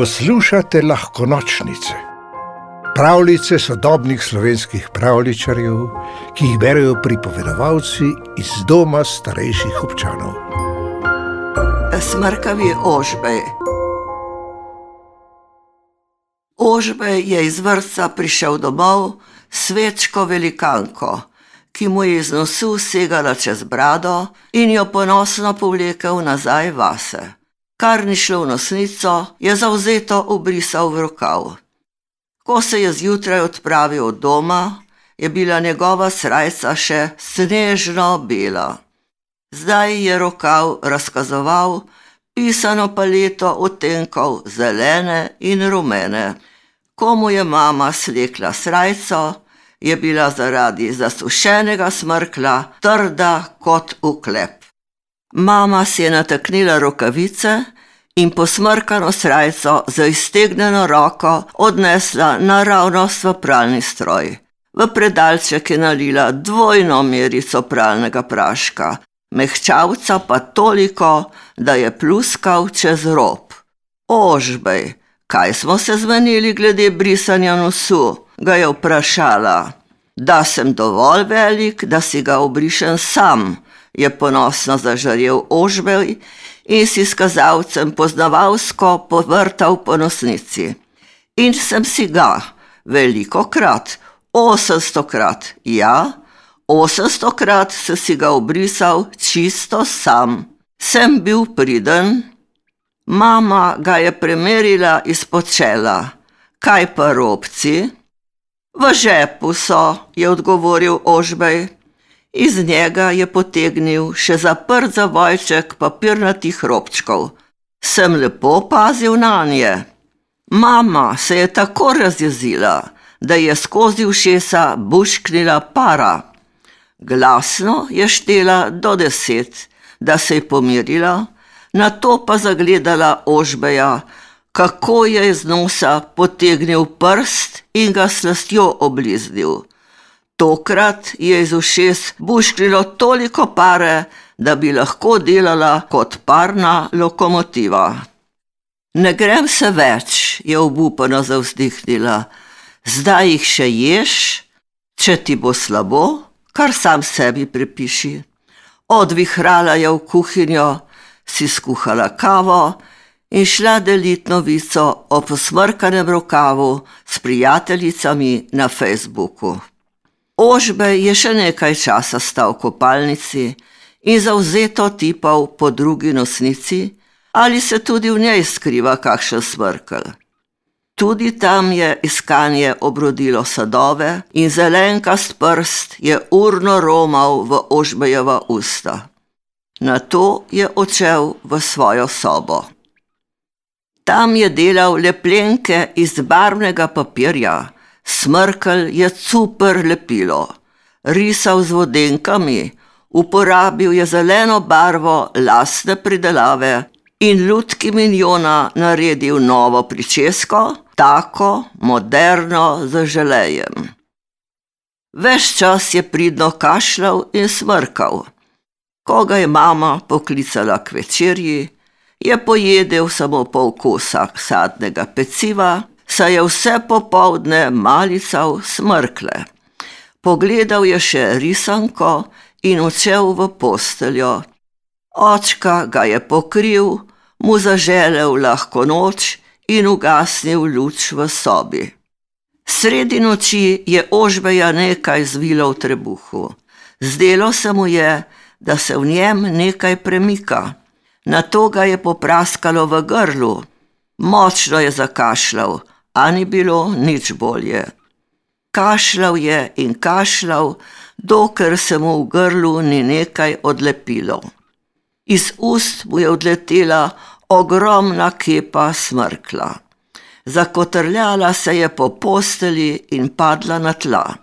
Poslušate lahko nočnice, pravljice sodobnih slovenskih pravličarjev, ki jih berijo pripovedovalci iz doma starejših občanov. Smrkavi ožbej. Ožbej je iz vrca prišel domov svečko velikanko, ki mu je iz nosu segala čez brado in jo ponosno povlekel nazaj vase. Kar ni šlo v nosnico, je zauzeto obrisal v rokav. Ko se je zjutraj odpravil od doma, je bila njegova srajca še snežno bela. Zdaj je rokav razkazoval pisano paleto odtenkov zelene in rumene. Komu je mama slekla srajco, je bila zaradi zasušenega smrkla trda kot uklep. Mama si je nataknila rokavice in posmrkano srajco z iztegnjeno roko odnesla naravnost v pralni stroj. V predalček je nalila dvojno merico pralnega praška, mehčavca pa toliko, da je pluskal čez rob. Ožbej, kaj smo se zmenili glede brisanja nosu? ga je vprašala. Da sem dovolj velik, da si ga obrišem sam, je ponosno zažarel ožbej in si s kazalcem poznavalsko povrtal po nosnici. In sem si ga, veliko krat, osemsto krat, ja, osemsto krat sem si ga obrisal čisto sam. Sem bil priden, mama ga je premerila izpod čela, kaj pa robci? V žepu so, je odgovoril Ožbej. Iz njega je potegnil še zaprt zavojček papirnatih robčkov. Sem lepo pazil na nje. Mama se je tako razjezila, da je skozi ušesa bušknila para. Glasno je štela do deset, da se je pomirila, na to pa zagledala Ožbeja, kako je iz nosa potegnil prst in ga slastjo obliznil. Tokrat je iz ušes buškrilo toliko pare, da bi lahko delala kot parna lokomotiva. Ne grem se več, je obupano zavzdihnila. Zdaj jih še ješ, če ti bo slabo, kar sam sebi prepiši. Odvihrala je v kuhinjo, si skuhala kavo in šla deliti novico o posmrkanem rokavu s prijateljicami na Facebooku. Ožbe je še nekaj časa stal v kopalnici in zauzeto tipal po drugi nosnici, ali se tudi v njej skriva kakšen smrkel. Tudi tam je iskanje obrodilo sadove in zelenkast prst je urno romal v ožbejeva usta. Na to je odšel v svojo sobo. Tam je delal lepljenke iz barvnega papirja, smrkl je super lepilo, risal z vodenkami, uporabil je zeleno barvo lastne pridelave in lutki milijona naredil novo pričesko, tako moderno z želejem. Ves čas je pridno kašljal in smrkal. Ko ga je mama poklicala k večerji, je pojedel samo pol kosa sadnega peciva, saj je vse popovdne malical smrkle. Pogledal je še risanko in odšel v posteljo. Očka ga je pokril, mu zaželel lahko noč in ugasnil luč v sobi. Sredi noči je ožbeja nekaj zvilo v trebuhu. Zdelo se mu je, da se v njem nekaj premika. Na to ga je popraskalo v grlu, močno je zakašljal, a ni bilo nič bolje. Kašljal je in kašljal, dokler se mu v grlu ni nekaj odlepilo. Iz ust mu je odletela ogromna kepa smrkla. Zakotrljala se je po posteli in padla na tla.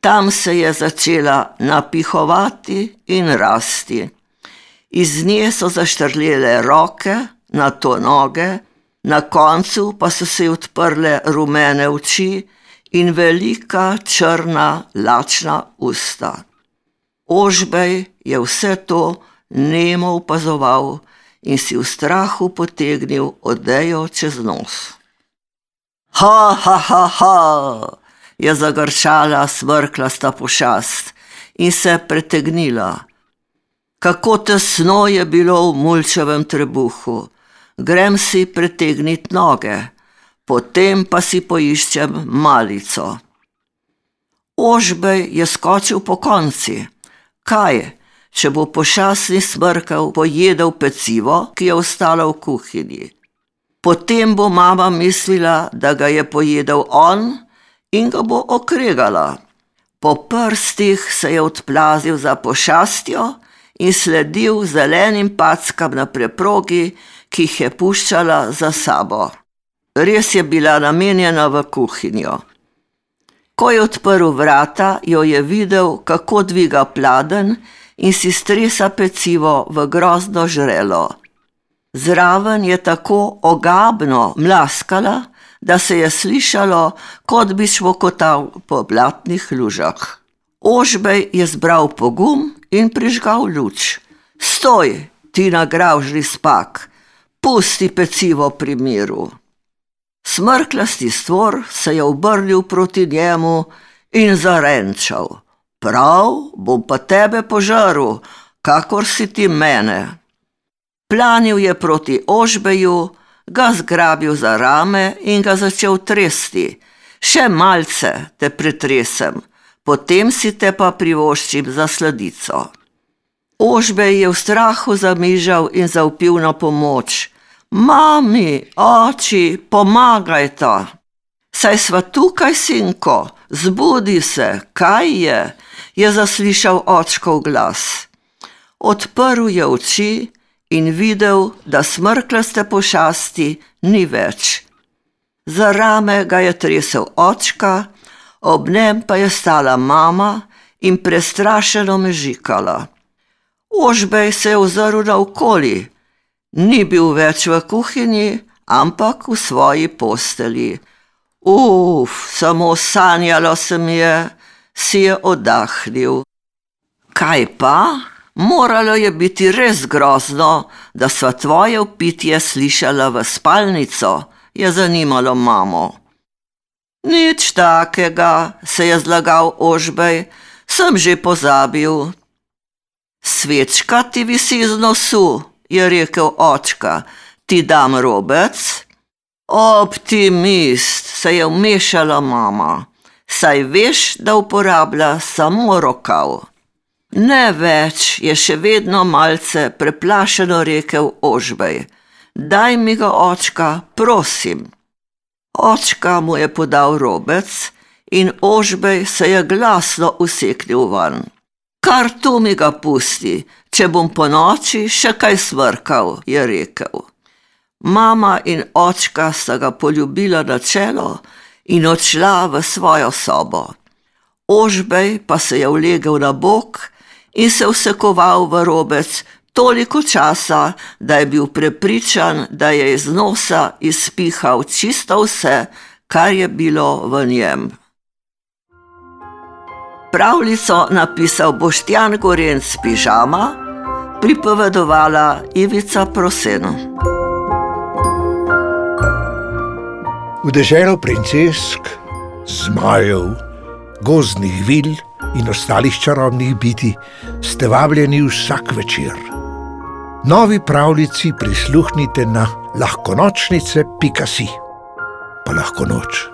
Tam se je začela napihovati in rasti. Iz nje so zaštrlele roke, na to noge, na koncu pa so se odprle rumene oči in velika črna lačna usta. Ožbej je vse to nemo opazoval in si v strahu potegnil odejo čez nos. Ha, ha, ha, ha, je zagrčala smrklasta pošast in se pretegnila. Kako tesno je bilo v mulčevem trebuhu, grem si pretegniti noge, potem pa si poiščem malico. Ožbej je skočil po konci. Kaj, če bo pošasni smrkal pojedel pecivo, ki je ostalo v kuhinji? Potem bo mama mislila, da ga je pojedel on in ga bo okregala. Po prstih se je odplazil za pošastjo in sledil zelenim packam na preprogi, ki jih je puščala za sabo. Res je bila namenjena v kuhinjo. Ko je odprl vrata, jo je videl, kako dviga pladen in si stresa pecivo v grozno žrelo. Zraven je tako ogabno mlaskala, da se je slišalo, kot bi švokotal po blatnih lužah. Ožbej je zbral pogum in prižgal luč. Stoj, ti nagravžni spak, pusti pecivo pri miru. Smrklasti stvor se je obrnil proti njemu in zarenčal: Prav, bom pa tebe požaril, kakor si ti mene. Planil je proti Ožbeju, ga zgrabil za rame in ga začel tresti. Še malce te pretresem, potem si te pa privoščim za sladico. Ožbej je v strahu zamižal in zaupil na pomoč. Mami, oči, pomagajta! Saj sva tukaj, sinko, zbudi se, kaj je? je zaslišal očkov glas. Odprl je oči in videl, da smrklaste pošasti ni več. Za rame ga je tresel očka, ob njem pa je stala mama in prestrašeno mežikala. Ožbej se je ozrl naokoli, ni bil več v kuhinji, ampak v svoji posteli. Uf, samo sanjalo se mi je, si je oddahnil. Kaj pa? Moralo je biti res grozno, da sva tvoje upitje slišala v spalnico, je zanimalo mamo. Nič takega, se je zlagal ožbej, sem že pozabil. Svečka ti visi z nosu, je rekel očka, ti dam robec. Optimist, se je vmešala mama, saj veš, da uporablja samo rokav. Ne več, je še vedno malce preplašeno rekel Ožbej. Daj mi ga, očka, prosim. Očka mu je podal robec in Ožbej se je glasno useknil ven. Kar tu mi ga pusti, če bom po noči še kaj svrkal, je rekel. Mama in očka sta ga poljubila na čelo in odšla v svojo sobo. Ožbej pa se je ulegel na bok in se vsekoval v robec toliko časa, da je bil prepričan, da je iz nosa izpihal čisto vse, kar je bilo v njem. Pravljico napisal Boštjan Gorenc Pižama, pripovedovala Ivica Proseno. V deželo princesk, zmajev, gozdnih vil in ostalih čarobnih biti ste vabljeni vsak večer. Novi pravljici prisluhnite na lahkonočnice.si, pa lahko noč.